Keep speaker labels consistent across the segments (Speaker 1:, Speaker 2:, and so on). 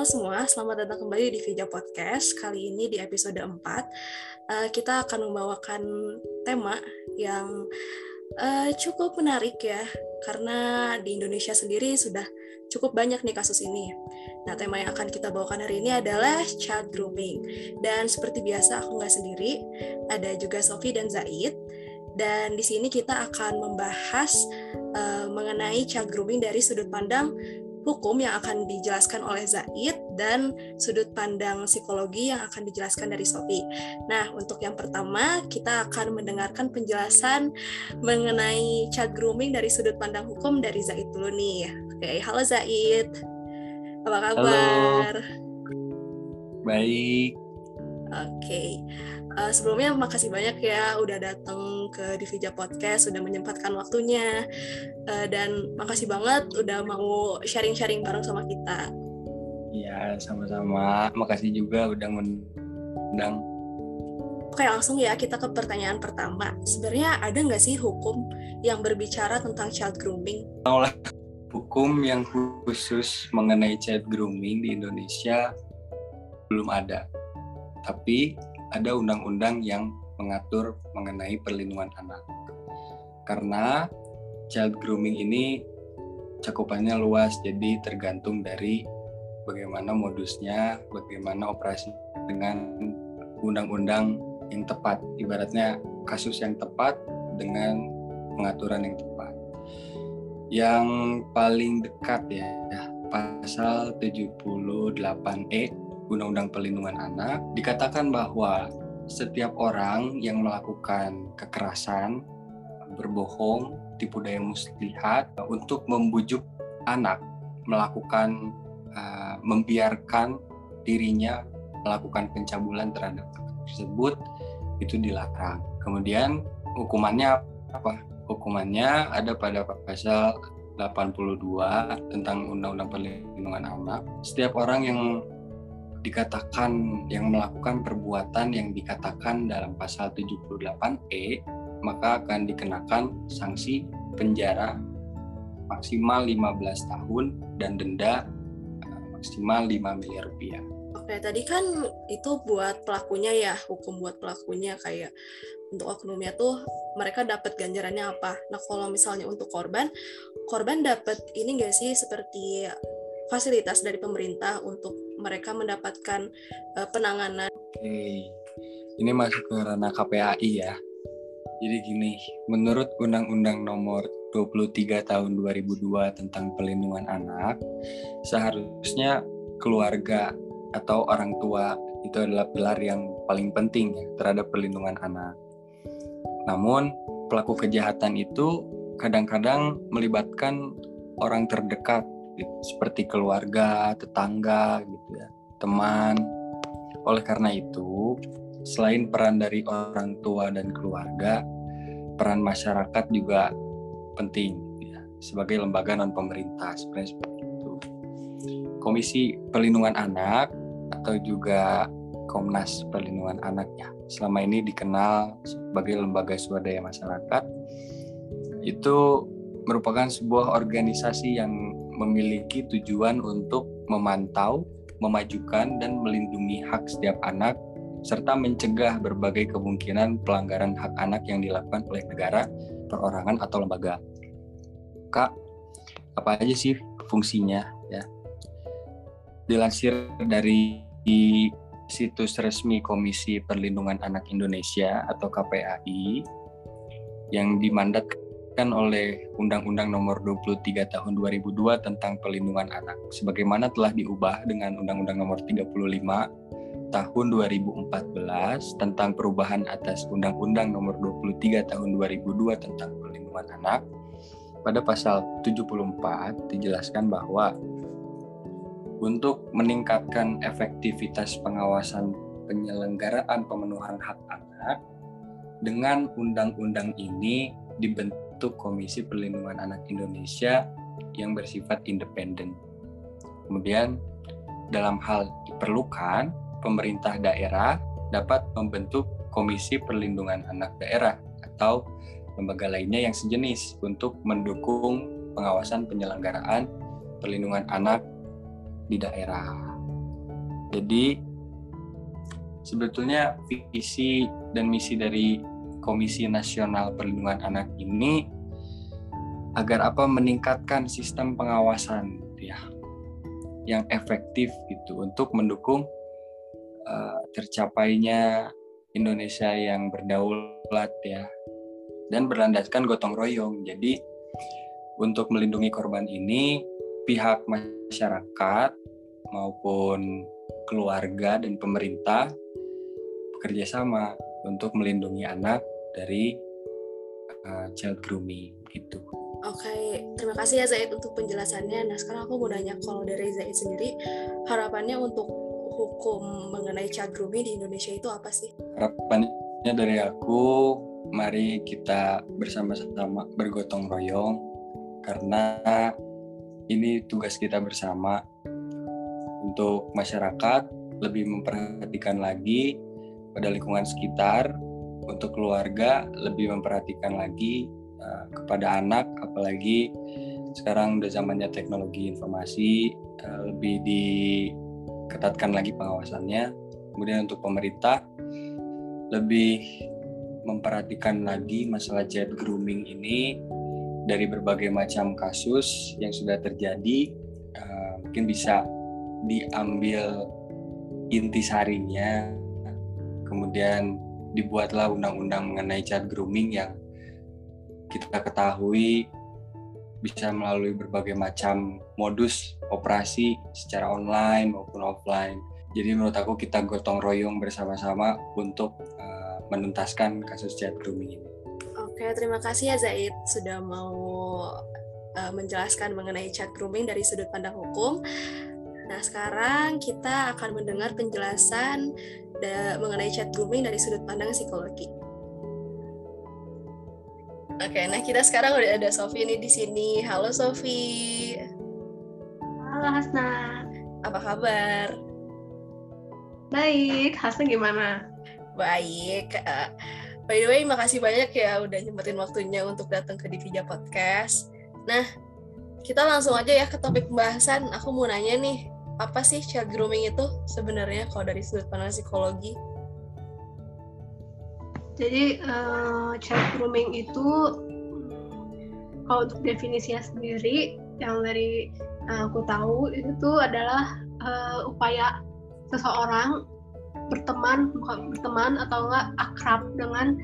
Speaker 1: Halo semua, selamat datang kembali di Vija Podcast. Kali ini di episode 4, uh, kita akan membawakan tema yang uh, cukup menarik ya, karena di Indonesia sendiri sudah cukup banyak nih kasus ini. Nah, tema yang akan kita bawakan hari ini adalah child grooming. Dan seperti biasa, aku nggak sendiri, ada juga Sofi dan Zaid. Dan di sini kita akan membahas uh, mengenai child grooming dari sudut pandang hukum yang akan dijelaskan oleh Zaid dan sudut pandang psikologi yang akan dijelaskan dari Sofi. Nah, untuk yang pertama, kita akan mendengarkan penjelasan mengenai child grooming dari sudut pandang hukum dari Zaid dulu nih. Oke, halo Zaid. Apa kabar? Halo.
Speaker 2: Baik.
Speaker 1: Oke. Uh, sebelumnya makasih banyak ya udah datang ke Divija Podcast, sudah menyempatkan waktunya. Uh, dan makasih banget udah mau sharing-sharing bareng sama kita.
Speaker 2: Iya, sama-sama. Makasih juga udah mengundang.
Speaker 1: Oke, langsung ya kita ke pertanyaan pertama. Sebenarnya ada nggak sih hukum yang berbicara tentang child grooming?
Speaker 2: Oleh hukum yang khusus mengenai child grooming di Indonesia belum ada. Tapi ada undang-undang yang mengatur mengenai perlindungan anak. Karena child grooming ini cakupannya luas, jadi tergantung dari bagaimana modusnya, bagaimana operasi dengan undang-undang yang tepat. Ibaratnya kasus yang tepat dengan pengaturan yang tepat. Yang paling dekat ya, pasal 78E Undang-Undang Perlindungan Anak dikatakan bahwa setiap orang yang melakukan kekerasan, berbohong, tipu daya muslihat untuk membujuk anak melakukan uh, membiarkan dirinya melakukan pencabulan terhadap anak tersebut itu dilarang. Kemudian hukumannya apa? Hukumannya ada pada pasal 82 tentang Undang-Undang Perlindungan Anak. Setiap orang yang dikatakan yang melakukan perbuatan yang dikatakan dalam pasal 78E maka akan dikenakan sanksi penjara maksimal 15 tahun dan denda eh, maksimal 5 miliar rupiah.
Speaker 1: Oke, tadi kan itu buat pelakunya ya, hukum buat pelakunya kayak untuk oknumnya tuh mereka dapat ganjarannya apa. Nah, kalau misalnya untuk korban, korban dapat ini enggak sih seperti fasilitas dari pemerintah untuk mereka mendapatkan uh, penanganan.
Speaker 2: Oke, ini masuk ke ranah KPAI ya. Jadi gini, menurut Undang-Undang Nomor 23 Tahun 2002 tentang Pelindungan Anak, seharusnya keluarga atau orang tua itu adalah pilar yang paling penting ya, terhadap perlindungan anak. Namun, pelaku kejahatan itu kadang-kadang melibatkan orang terdekat seperti keluarga, tetangga gitu ya, teman. Oleh karena itu, selain peran dari orang tua dan keluarga, peran masyarakat juga penting ya, sebagai lembaga non pemerintah seperti itu. Komisi Perlindungan Anak atau juga Komnas Perlindungan Anak ya, selama ini dikenal sebagai lembaga swadaya masyarakat itu merupakan sebuah organisasi yang memiliki tujuan untuk memantau, memajukan, dan melindungi hak setiap anak, serta mencegah berbagai kemungkinan pelanggaran hak anak yang dilakukan oleh negara, perorangan, atau lembaga. Kak, apa aja sih fungsinya ya? Dilansir dari situs resmi Komisi Perlindungan Anak Indonesia atau KPAI yang dimandatkan ditetapkan oleh Undang-Undang Nomor 23 Tahun 2002 tentang Perlindungan Anak sebagaimana telah diubah dengan Undang-Undang Nomor 35 Tahun 2014 tentang perubahan atas Undang-Undang Nomor 23 Tahun 2002 tentang Perlindungan Anak. Pada pasal 74 dijelaskan bahwa untuk meningkatkan efektivitas pengawasan penyelenggaraan pemenuhan hak anak dengan undang-undang ini dibentuk membentuk Komisi Perlindungan Anak Indonesia yang bersifat independen. Kemudian dalam hal diperlukan, pemerintah daerah dapat membentuk Komisi Perlindungan Anak Daerah atau lembaga lainnya yang sejenis untuk mendukung pengawasan penyelenggaraan perlindungan anak di daerah. Jadi sebetulnya visi dan misi dari Komisi Nasional Perlindungan Anak ini agar apa meningkatkan sistem pengawasan gitu ya yang efektif gitu untuk mendukung uh, tercapainya Indonesia yang berdaulat ya dan berlandaskan gotong royong. Jadi untuk melindungi korban ini pihak masyarakat maupun keluarga dan pemerintah bekerja sama untuk melindungi anak dari uh, child grooming gitu.
Speaker 1: Oke, okay. terima kasih ya Zaid untuk penjelasannya. Nah sekarang aku mau nanya kalau dari Zaid sendiri harapannya untuk hukum mengenai child grooming di Indonesia itu apa sih?
Speaker 2: Harapannya dari aku, mari kita bersama-sama bergotong royong karena ini tugas kita bersama untuk masyarakat lebih memperhatikan lagi pada lingkungan sekitar untuk keluarga lebih memperhatikan lagi uh, kepada anak apalagi sekarang udah zamannya teknologi informasi uh, lebih diketatkan lagi pengawasannya. Kemudian untuk pemerintah lebih memperhatikan lagi masalah child grooming ini dari berbagai macam kasus yang sudah terjadi uh, mungkin bisa diambil intisarinya kemudian dibuatlah undang-undang mengenai child grooming yang kita ketahui bisa melalui berbagai macam modus operasi secara online maupun offline. Jadi menurut aku kita gotong royong bersama-sama untuk uh, menuntaskan kasus child grooming ini.
Speaker 1: Oke, terima kasih ya Zaid sudah mau uh, menjelaskan mengenai child grooming dari sudut pandang hukum. Nah, sekarang kita akan mendengar penjelasan mengenai chat grooming dari sudut pandang psikologi. Oke, nah kita sekarang udah ada Sofi nih di sini. Halo Sofi.
Speaker 3: Halo Hasna.
Speaker 1: Apa kabar?
Speaker 3: Baik, Hasna gimana?
Speaker 1: Baik. Uh, by the way, makasih banyak ya udah nyempetin waktunya untuk datang ke Divija Podcast. Nah, kita langsung aja ya ke topik pembahasan. Aku mau nanya nih, apa sih child grooming itu sebenarnya kalau dari sudut pandang psikologi?
Speaker 3: Jadi uh, child grooming itu kalau untuk definisinya sendiri yang dari uh, aku tahu itu adalah uh, upaya seseorang berteman berteman atau enggak akrab dengan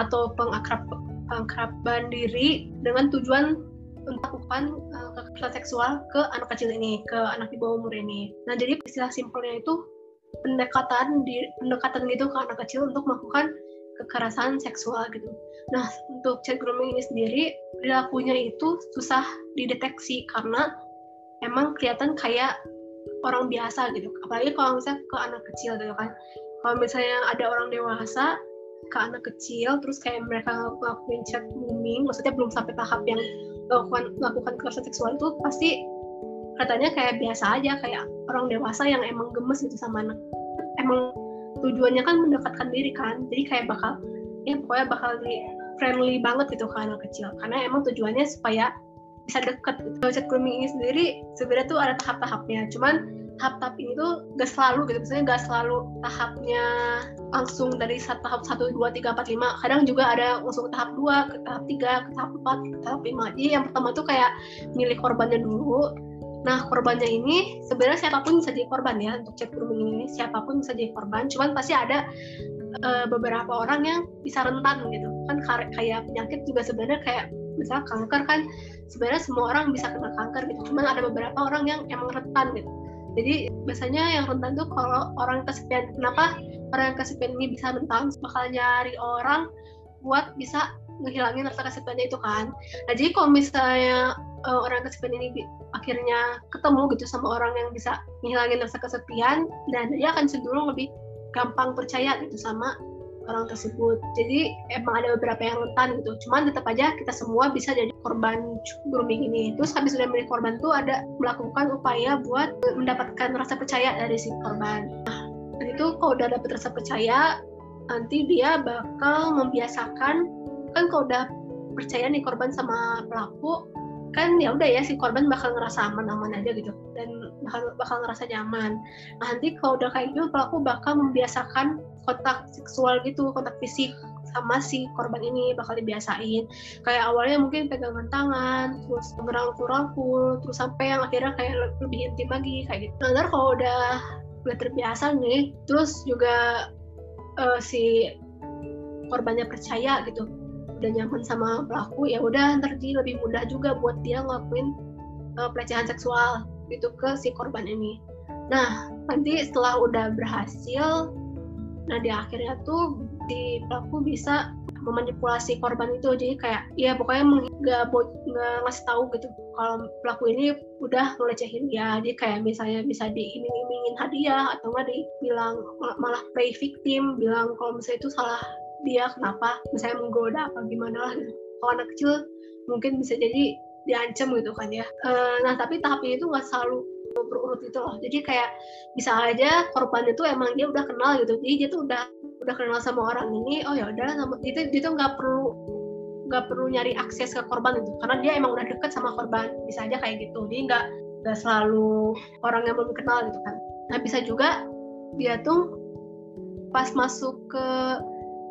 Speaker 3: atau pengakrab pengakraban diri dengan tujuan melakukan uh, kekerasan seksual ke anak kecil ini, ke anak di bawah umur ini. Nah, jadi istilah simpelnya itu pendekatan di pendekatan gitu ke anak kecil untuk melakukan kekerasan seksual gitu. Nah, untuk child grooming ini sendiri perilakunya itu susah dideteksi karena emang kelihatan kayak orang biasa gitu. Apalagi kalau misalnya ke anak kecil gitu kan. Kalau misalnya ada orang dewasa ke anak kecil terus kayak mereka ngelakuin child grooming, maksudnya belum sampai tahap yang melakukan melakukan kekerasan seksual itu pasti katanya kayak biasa aja kayak orang dewasa yang emang gemes gitu sama anak emang tujuannya kan mendekatkan diri kan jadi kayak bakal ya pokoknya bakal di friendly banget gitu ke anak kecil karena emang tujuannya supaya bisa deket gitu. chat grooming ini sendiri sebenarnya tuh ada tahap-tahapnya cuman tahap-tahap ini tuh gak selalu gitu misalnya gak selalu tahapnya langsung dari tahap satu dua tiga empat lima kadang juga ada langsung ke tahap dua ke tahap tiga ke tahap empat ke tahap lima jadi yang pertama tuh kayak milik korbannya dulu Nah, korbannya ini sebenarnya siapa pun bisa jadi korban ya untuk chat grooming ini siapa pun bisa jadi korban. Cuman pasti ada uh, beberapa orang yang bisa rentan gitu. Kan kayak penyakit juga sebenarnya kayak misalnya kanker kan sebenarnya semua orang bisa kena kanker gitu. Cuman ada beberapa orang yang emang rentan gitu. Jadi biasanya yang rentan tuh kalau orang kesepian. Kenapa orang yang kesepian ini bisa rentan? Bakal nyari orang buat bisa ngehilangin rasa kesepiannya itu kan. Nah jadi kalau misalnya uh, orang kesepian ini akhirnya ketemu gitu sama orang yang bisa ngehilangin rasa kesepian, dan dia akan cenderung lebih gampang percaya gitu sama orang tersebut. Jadi emang ada beberapa yang rentan gitu. Cuman tetap aja kita semua bisa jadi korban grooming ini. Terus habis sudah menjadi korban tuh ada melakukan upaya buat mendapatkan rasa percaya dari si korban. Nah, itu kalau udah dapet rasa percaya, nanti dia bakal membiasakan kan kalau udah percaya nih korban sama pelaku, kan ya udah ya si korban bakal ngerasa aman-aman aja gitu dan bakal bakal ngerasa nyaman. Nah, nanti kalau udah kayak gitu pelaku bakal membiasakan kontak seksual gitu, kontak fisik sama si korban ini bakal dibiasain. Kayak awalnya mungkin pegangan tangan, terus ngerangkul-rangkul, terus sampai yang akhirnya kayak lebih intim lagi kayak gitu. Nah, kalau udah udah terbiasa nih, terus juga uh, si korbannya percaya gitu udah nyaman sama pelaku ya udah ntar lebih mudah juga buat dia ngelakuin uh, pelecehan seksual gitu ke si korban ini. Nah nanti setelah udah berhasil, nah di akhirnya tuh si pelaku bisa memanipulasi korban itu. Jadi kayak ya pokoknya nggak nggak ngasih tahu gitu. Kalau pelaku ini udah ngelecehin dia jadi kayak misalnya bisa diiming-imingin hadiah atau nggak dibilang malah play victim bilang kalau misalnya itu salah dia kenapa? Misalnya menggoda apa gimana lah gitu. kalau anak kecil mungkin bisa jadi diancam gitu kan ya. E, nah tapi tahapnya itu nggak selalu berurut itu loh. Jadi kayak bisa aja korban itu emang dia udah kenal gitu. Jadi dia tuh udah udah kenal sama orang ini oh ya udah itu dia tuh nggak perlu nggak perlu nyari akses ke korban itu karena dia emang udah deket sama korban bisa aja kayak gitu. Jadi nggak nggak selalu orang yang belum kenal gitu kan. Nah bisa juga dia tuh pas masuk ke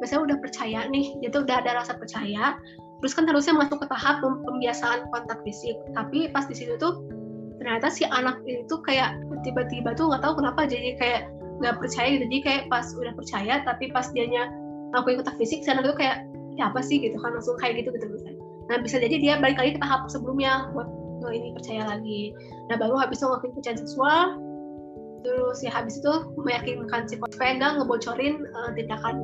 Speaker 3: biasanya udah percaya nih dia tuh udah ada rasa percaya terus kan harusnya masuk ke tahap pembiasaan kontak fisik. Tapi pas di situ tuh ternyata si anak itu kayak tiba-tiba tuh nggak tahu kenapa jadi kayak nggak percaya gitu. Jadi kayak pas udah percaya tapi pas dianya ngakuin kontak fisik si anak itu kayak ya apa sih? gitu kan langsung kayak gitu gitu misalnya nah bisa jadi dia balik lagi ke tahap sebelumnya buat oh, ini percaya lagi. Nah baru habis itu ngakuin pelecehan seksual terus ya habis itu meyakinkan si supaya ngebocorin uh, tindakan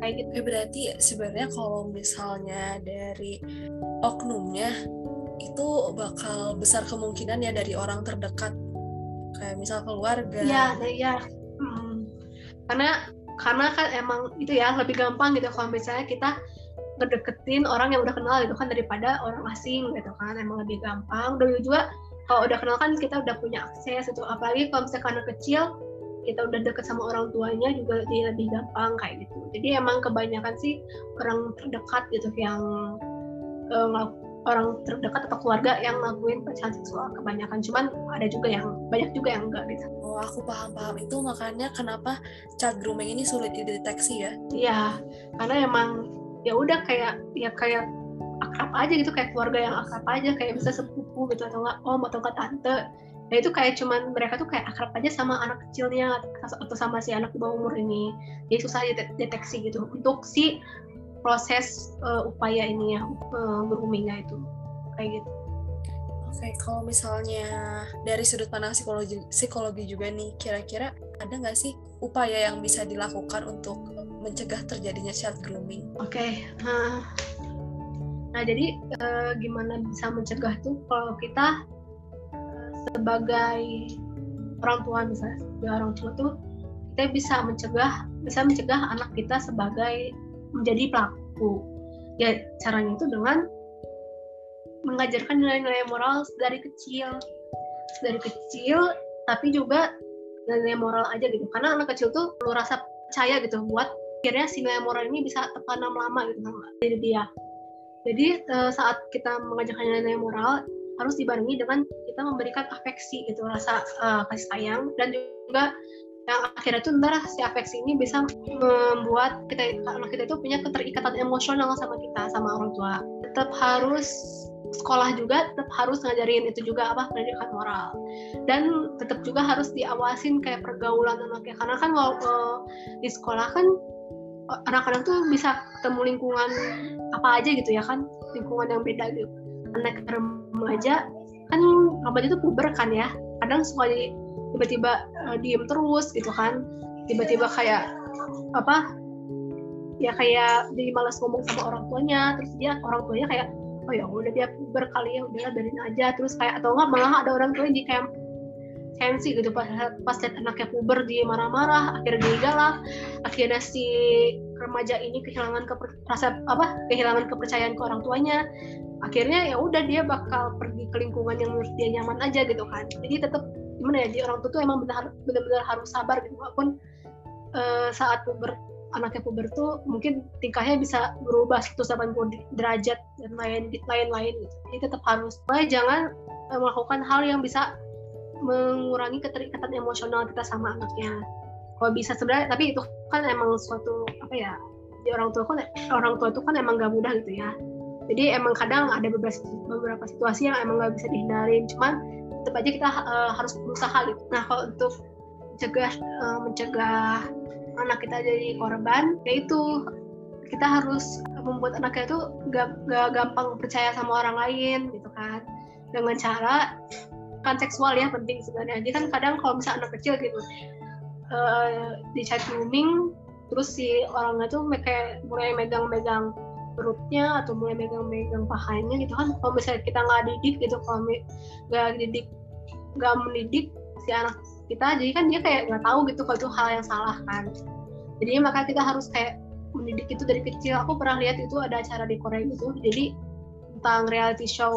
Speaker 1: kayak gitu. Ya, berarti sebenarnya kalau misalnya dari oknumnya itu bakal besar kemungkinan ya dari orang terdekat kayak misal keluarga.
Speaker 3: Iya, iya. Hmm. Karena karena kan emang itu ya lebih gampang gitu kalau misalnya kita ngedeketin orang yang udah kenal gitu kan daripada orang asing gitu kan emang lebih gampang dan juga kalau udah kenal kan kita udah punya akses itu apalagi kalau misalnya anak kecil kita udah deket sama orang tuanya juga dia lebih gampang kayak gitu jadi emang kebanyakan sih orang terdekat gitu yang uh, orang terdekat atau keluarga yang ngelakuin pelecehan seksual kebanyakan. Cuman ada juga yang banyak juga yang enggak gitu.
Speaker 1: Oh aku paham paham itu makanya kenapa child grooming ini sulit dideteksi ya?
Speaker 3: Iya karena emang ya udah kayak ya kayak akrab aja gitu kayak keluarga yang akrab aja kayak bisa sepupu gitu atau enggak om atau enggak tante. Nah itu kayak cuman mereka tuh kayak akrab aja sama anak kecilnya atau sama si anak di bawah umur ini. Jadi susah deteksi gitu. Untuk si proses uh, upaya ini ya uh, groomingnya itu kayak gitu.
Speaker 1: Oke, okay, kalau misalnya dari sudut pandang psikologi psikologi juga nih, kira-kira ada nggak sih upaya yang bisa dilakukan untuk mencegah terjadinya child grooming?
Speaker 3: Oke, okay. nah, nah jadi uh, gimana bisa mencegah tuh kalau kita sebagai orang tua misalnya sebagai orang tua tuh kita bisa mencegah bisa mencegah anak kita sebagai menjadi pelaku. Ya caranya itu dengan mengajarkan nilai-nilai moral dari kecil. Dari kecil tapi juga nilai moral aja gitu. Karena anak kecil tuh perlu rasa percaya gitu buat akhirnya si nilai moral ini bisa tertanam lama gitu sama jadi dia. Jadi eh, saat kita mengajarkan nilai moral harus dibarengi dengan kita memberikan afeksi gitu rasa uh, kasih sayang dan juga yang akhirnya itu ntar si afeksi ini bisa membuat kita anak kita itu punya keterikatan emosional sama kita sama orang tua. Tetap harus sekolah juga tetap harus ngajarin itu juga apa? Pendidikan moral. Dan tetap juga harus diawasin kayak pergaulan anaknya karena kan kalau uh, di sekolah kan anak-anak tuh bisa ketemu lingkungan apa aja gitu ya kan? Lingkungan yang beda gitu. Anak remaja kan remaja itu puber kan ya? Kadang suka jadi tiba-tiba uh, diem terus gitu kan. Tiba-tiba kayak apa ya kayak jadi malas ngomong sama orang tuanya. Terus dia orang tuanya kayak oh ya udah dia puber kali ya udahlah biarin aja. Terus kayak atau enggak malah ada orang tua jadi kayak sensi gitu. Pas pas lihat anaknya puber dia marah-marah akhirnya dia galak akhirnya si remaja ini kehilangan keper, rasa apa kehilangan kepercayaan ke orang tuanya. Akhirnya ya udah dia bakal pergi ke lingkungan yang menurut dia nyaman aja gitu kan. Jadi tetap gimana ya dia orang tua tuh emang benar benar harus sabar gitu walaupun uh, saat puber anaknya puber tuh mungkin tingkahnya bisa berubah 180 derajat dan lain lain-lain gitu. Jadi tetap harus, jangan eh, melakukan hal yang bisa mengurangi keterikatan emosional kita sama anaknya. Kalau bisa sebenarnya, tapi itu kan emang suatu apa ya? Di orang tua kan orang tua itu kan emang gak mudah gitu ya. Jadi emang kadang ada beberapa beberapa situasi yang emang gak bisa dihindarin. Cuman tetap aja kita uh, harus berusaha gitu. Nah kalau untuk mencegah uh, mencegah anak kita jadi korban yaitu kita harus membuat anaknya itu gak, gak gampang percaya sama orang lain gitu kan dengan cara kan seksual ya penting sebenarnya jadi kan kadang kalau misalnya anak kecil gitu uh, di chat grooming terus si orangnya tuh kayak mulai megang-megang perutnya atau mulai megang-megang pahanya gitu kan. Kalau misalnya kita nggak didik gitu kalau nggak didik nggak mendidik si anak kita jadi kan dia kayak nggak tahu gitu kalau itu hal yang salah kan. Jadi maka kita harus kayak mendidik itu dari kecil. Aku pernah lihat itu ada acara di Korea gitu. Jadi tentang reality show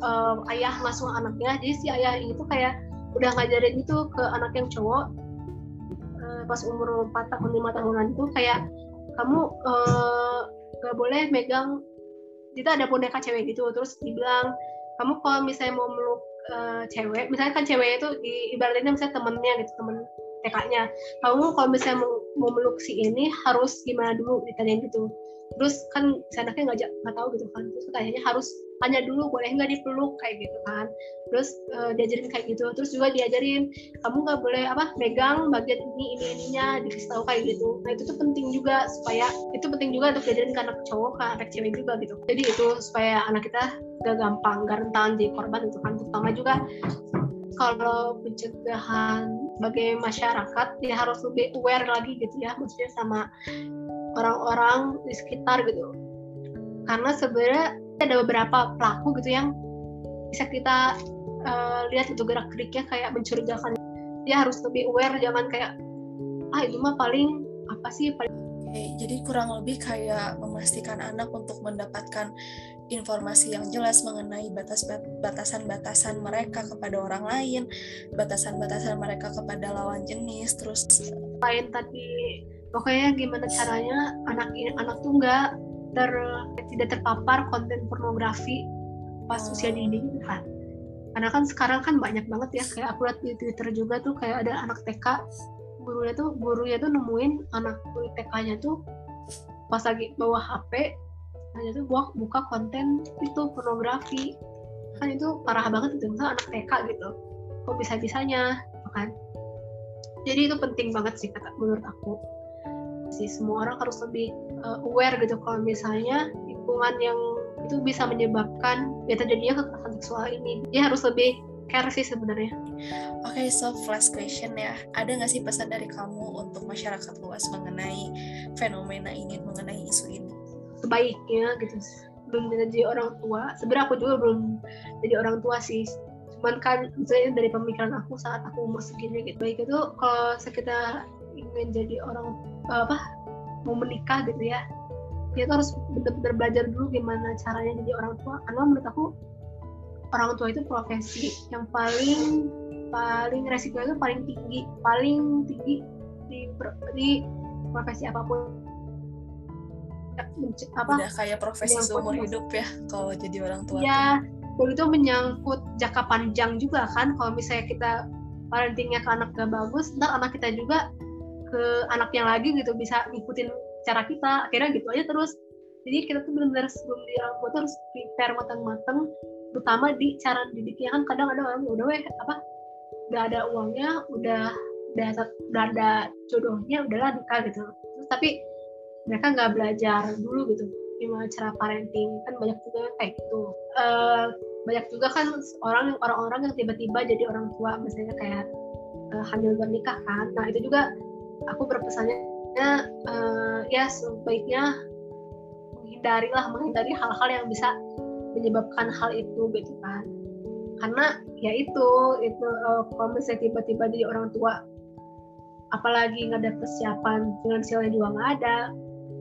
Speaker 3: uh, ayah ngasuh anaknya. Jadi si ayah itu kayak udah ngajarin itu ke anak yang cowok uh, pas umur 4 tahun 5 tahunan itu kayak kamu uh, gak boleh megang kita ada boneka cewek gitu terus dibilang kamu kalau misalnya mau meluk uh, cewek misalnya kan cewek itu di ibaratnya misalnya temennya gitu temen TK-nya kamu kalau misalnya mau, mau meluk si ini harus gimana dulu ditanyain gitu. Terus kan si anaknya nggak nggak tahu gitu kan terus katanya harus tanya dulu boleh nggak dipeluk kayak gitu kan. Terus uh, diajarin kayak gitu. Terus juga diajarin kamu nggak boleh apa megang bagian ini ini ininya dikasih tahu kayak gitu. Nah itu tuh penting juga supaya itu penting juga untuk diajarin ke anak cowok ke anak cewek juga gitu. Jadi itu supaya anak kita gak gampang gak rentan jadi korban itu kan. Terutama juga kalau pencegahan sebagai masyarakat ya harus lebih aware lagi gitu ya maksudnya sama orang-orang di sekitar gitu. Karena sebenarnya ada beberapa pelaku gitu yang bisa kita uh, lihat itu gerak geriknya kayak mencurigakan. Dia harus lebih aware jangan kayak ah itu mah paling apa sih paling
Speaker 1: jadi kurang lebih kayak memastikan anak untuk mendapatkan informasi yang jelas mengenai batas-batasan mereka kepada orang lain, batasan-batasan mereka kepada lawan jenis, terus
Speaker 3: lain tadi pokoknya gimana caranya anak anak tuh nggak ter tidak terpapar konten pornografi pas oh. usia dini gitu kan karena kan sekarang kan banyak banget ya kayak aku lihat di Twitter juga tuh kayak ada anak TK gurunya tuh gurunya tuh nemuin anak TK-nya tuh pas lagi bawa HP hanya tuh buka, buka konten itu pornografi. Kan itu parah banget itu misalnya anak TK gitu. Kok bisa bisanya gitu kan. Jadi itu penting banget sih kata menurut aku sih semua orang harus lebih uh, aware gitu kalau misalnya lingkungan yang itu bisa menyebabkan ya terjadinya kekerasan seksual ini dia harus lebih care sih sebenarnya.
Speaker 1: Oke, okay, so flash question ya. Ada nggak sih pesan dari kamu untuk masyarakat luas mengenai fenomena ini, mengenai isu ini?
Speaker 3: Sebaiknya gitu, belum jadi orang tua. Sebenarnya aku juga belum jadi orang tua sih. Cuman kan misalnya dari pemikiran aku saat aku umur segini gitu. Baik itu kalau kita ingin jadi orang apa mau menikah gitu ya. Dia tuh harus benar-benar belajar dulu gimana caranya jadi orang tua. Karena menurut aku orang tua itu profesi yang paling paling resiko itu paling tinggi paling tinggi di di profesi apa pun.
Speaker 1: Apa udah kayak profesi seumur hidup ya kalau jadi orang tua
Speaker 3: ya itu menyangkut jangka panjang juga kan. Kalau misalnya kita parentingnya ke anak gak bagus ntar anak kita juga ke anaknya lagi gitu bisa ngikutin cara kita. Akhirnya gitu aja terus. Jadi kita tuh benar-benar sebelum di orang tua harus prepare matang-matang terutama di cara didiknya. Kan kadang ada orang udah weh apa udah ada uangnya udah udah udah ada jodohnya udahlah nikah gitu. Terus tapi mereka nggak belajar dulu gitu gimana cara parenting. Kan banyak juga kayak gitu. Uh, banyak juga kan orang orang-orang yang tiba-tiba jadi orang tua misalnya kayak uh, hamil bernikah kan. Nah itu juga aku berpesannya uh, ya sebaiknya menghindari lah menghindari hal-hal yang bisa menyebabkan hal itu gitu kan. Karena ya itu itu uh, kalau misalnya tiba-tiba jadi orang tua apalagi nggak ada persiapan finansialnya juga nggak ada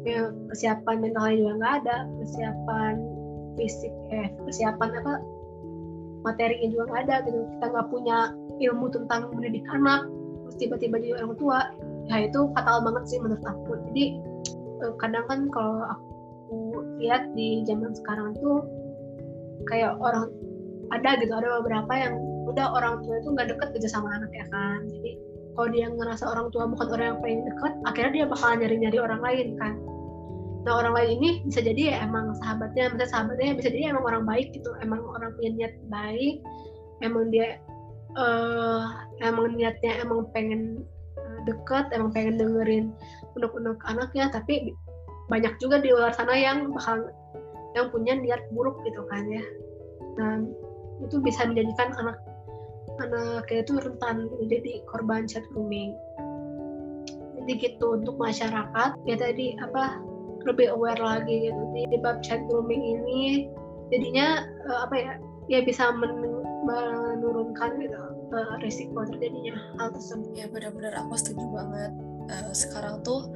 Speaker 3: ya, persiapan mentalnya juga nggak ada persiapan fisik eh persiapan apa materinya juga nggak ada gitu. Kita nggak punya ilmu tentang mendidik anak terus tiba-tiba jadi orang tua ya itu fatal banget sih menurut aku. Jadi uh, kadang kan kalau aku lihat di zaman sekarang tuh kayak orang ada gitu ada beberapa yang udah orang tua itu nggak deket gitu sama anak ya kan. Jadi kalau dia ngerasa orang tua bukan orang yang paling deket akhirnya dia bakalan nyari-nyari orang lain kan. Nah orang lain ini bisa jadi ya emang sahabatnya misalnya sahabatnya bisa jadi emang orang baik gitu emang orang punya niat baik emang dia uh, emang niatnya emang pengen deket emang pengen dengerin unek-unek anaknya tapi banyak juga di luar sana yang bakal yang punya niat buruk gitu kan ya. Nah itu bisa menjadikan anak anaknya itu rentan jadi korban chat grooming. Jadi gitu untuk masyarakat ya tadi apa lebih aware lagi gitu di bab chat grooming ini. Jadinya uh, apa ya ya bisa men menurunkan gitu uh, risiko terjadinya hal tersebut.
Speaker 1: Ya benar-benar aku setuju banget. Uh, sekarang tuh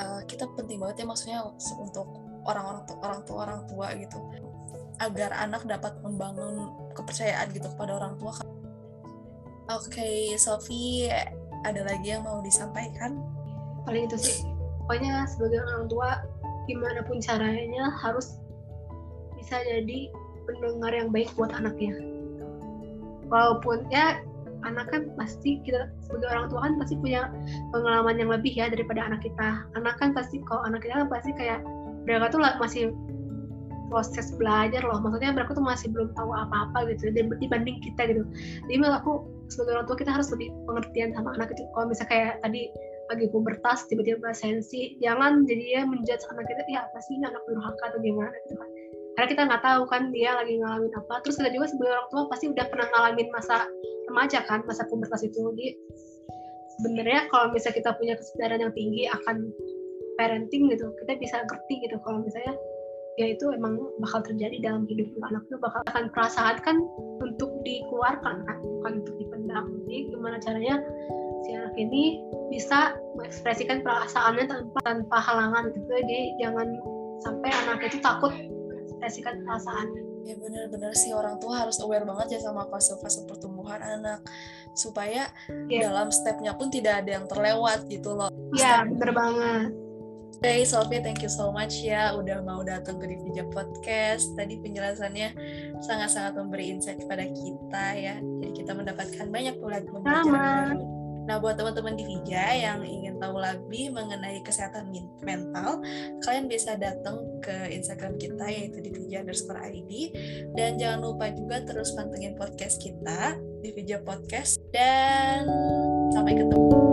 Speaker 1: uh, kita penting banget ya maksudnya untuk orang-orang tua orang tua orang tua gitu agar anak dapat membangun kepercayaan gitu kepada orang tua. Oke, okay, Sofi, ada lagi yang mau disampaikan?
Speaker 3: Paling itu sih pokoknya sebagai orang tua gimana pun caranya harus bisa jadi pendengar yang baik buat anaknya walaupun ya anak kan pasti kita sebagai orang tua kan pasti punya pengalaman yang lebih ya daripada anak kita. Anak kan pasti kalau anak kita kan pasti kayak mereka tuh masih proses belajar loh. Maksudnya mereka tuh masih belum tahu apa-apa gitu dibanding kita gitu. Jadi menurut aku sebagai orang tua kita harus lebih pengertian sama anak itu. Kalau misalnya kayak tadi lagi pubertas tiba-tiba sensi jangan jadi ya menjudge anak kita ya apa sih ini anak durhaka atau gimana? Gitu kan karena kita nggak tahu kan dia lagi ngalamin apa. Terus kita juga sebagai orang tua pasti udah pernah ngalamin masa remaja kan masa pubertas itu. Jadi sebenarnya kalau misalnya kita punya kesadaran yang tinggi akan parenting gitu kita bisa ngerti gitu kalau misalnya ya itu emang bakal terjadi dalam hidup anak itu bakal akan perasaan kan untuk dikeluarkan kan bukan untuk dipendam. Jadi gimana caranya si anak ini bisa mengekspresikan perasaannya tanpa tanpa halangan gitu. Jadi jangan sampai anak itu takut mengekspresikan perasaannya
Speaker 1: ya benar-benar sih orang tua harus aware banget ya sama fase-fase pertumbuhan anak supaya yeah. dalam stepnya pun tidak ada yang terlewat gitu loh
Speaker 3: iya yeah, bener banget
Speaker 1: Hey Sophie, thank you so much ya udah mau datang ke Divija Podcast. Tadi penjelasannya sangat-sangat memberi insight kepada kita ya. Jadi kita mendapatkan banyak pelajaran baru. Nah, buat teman-teman di Vija yang ingin tahu lebih mengenai kesehatan mental, kalian bisa datang ke Instagram kita yaitu di Vija underscore ID. Dan jangan lupa juga terus pantengin podcast kita di Vija Podcast. Dan sampai ketemu.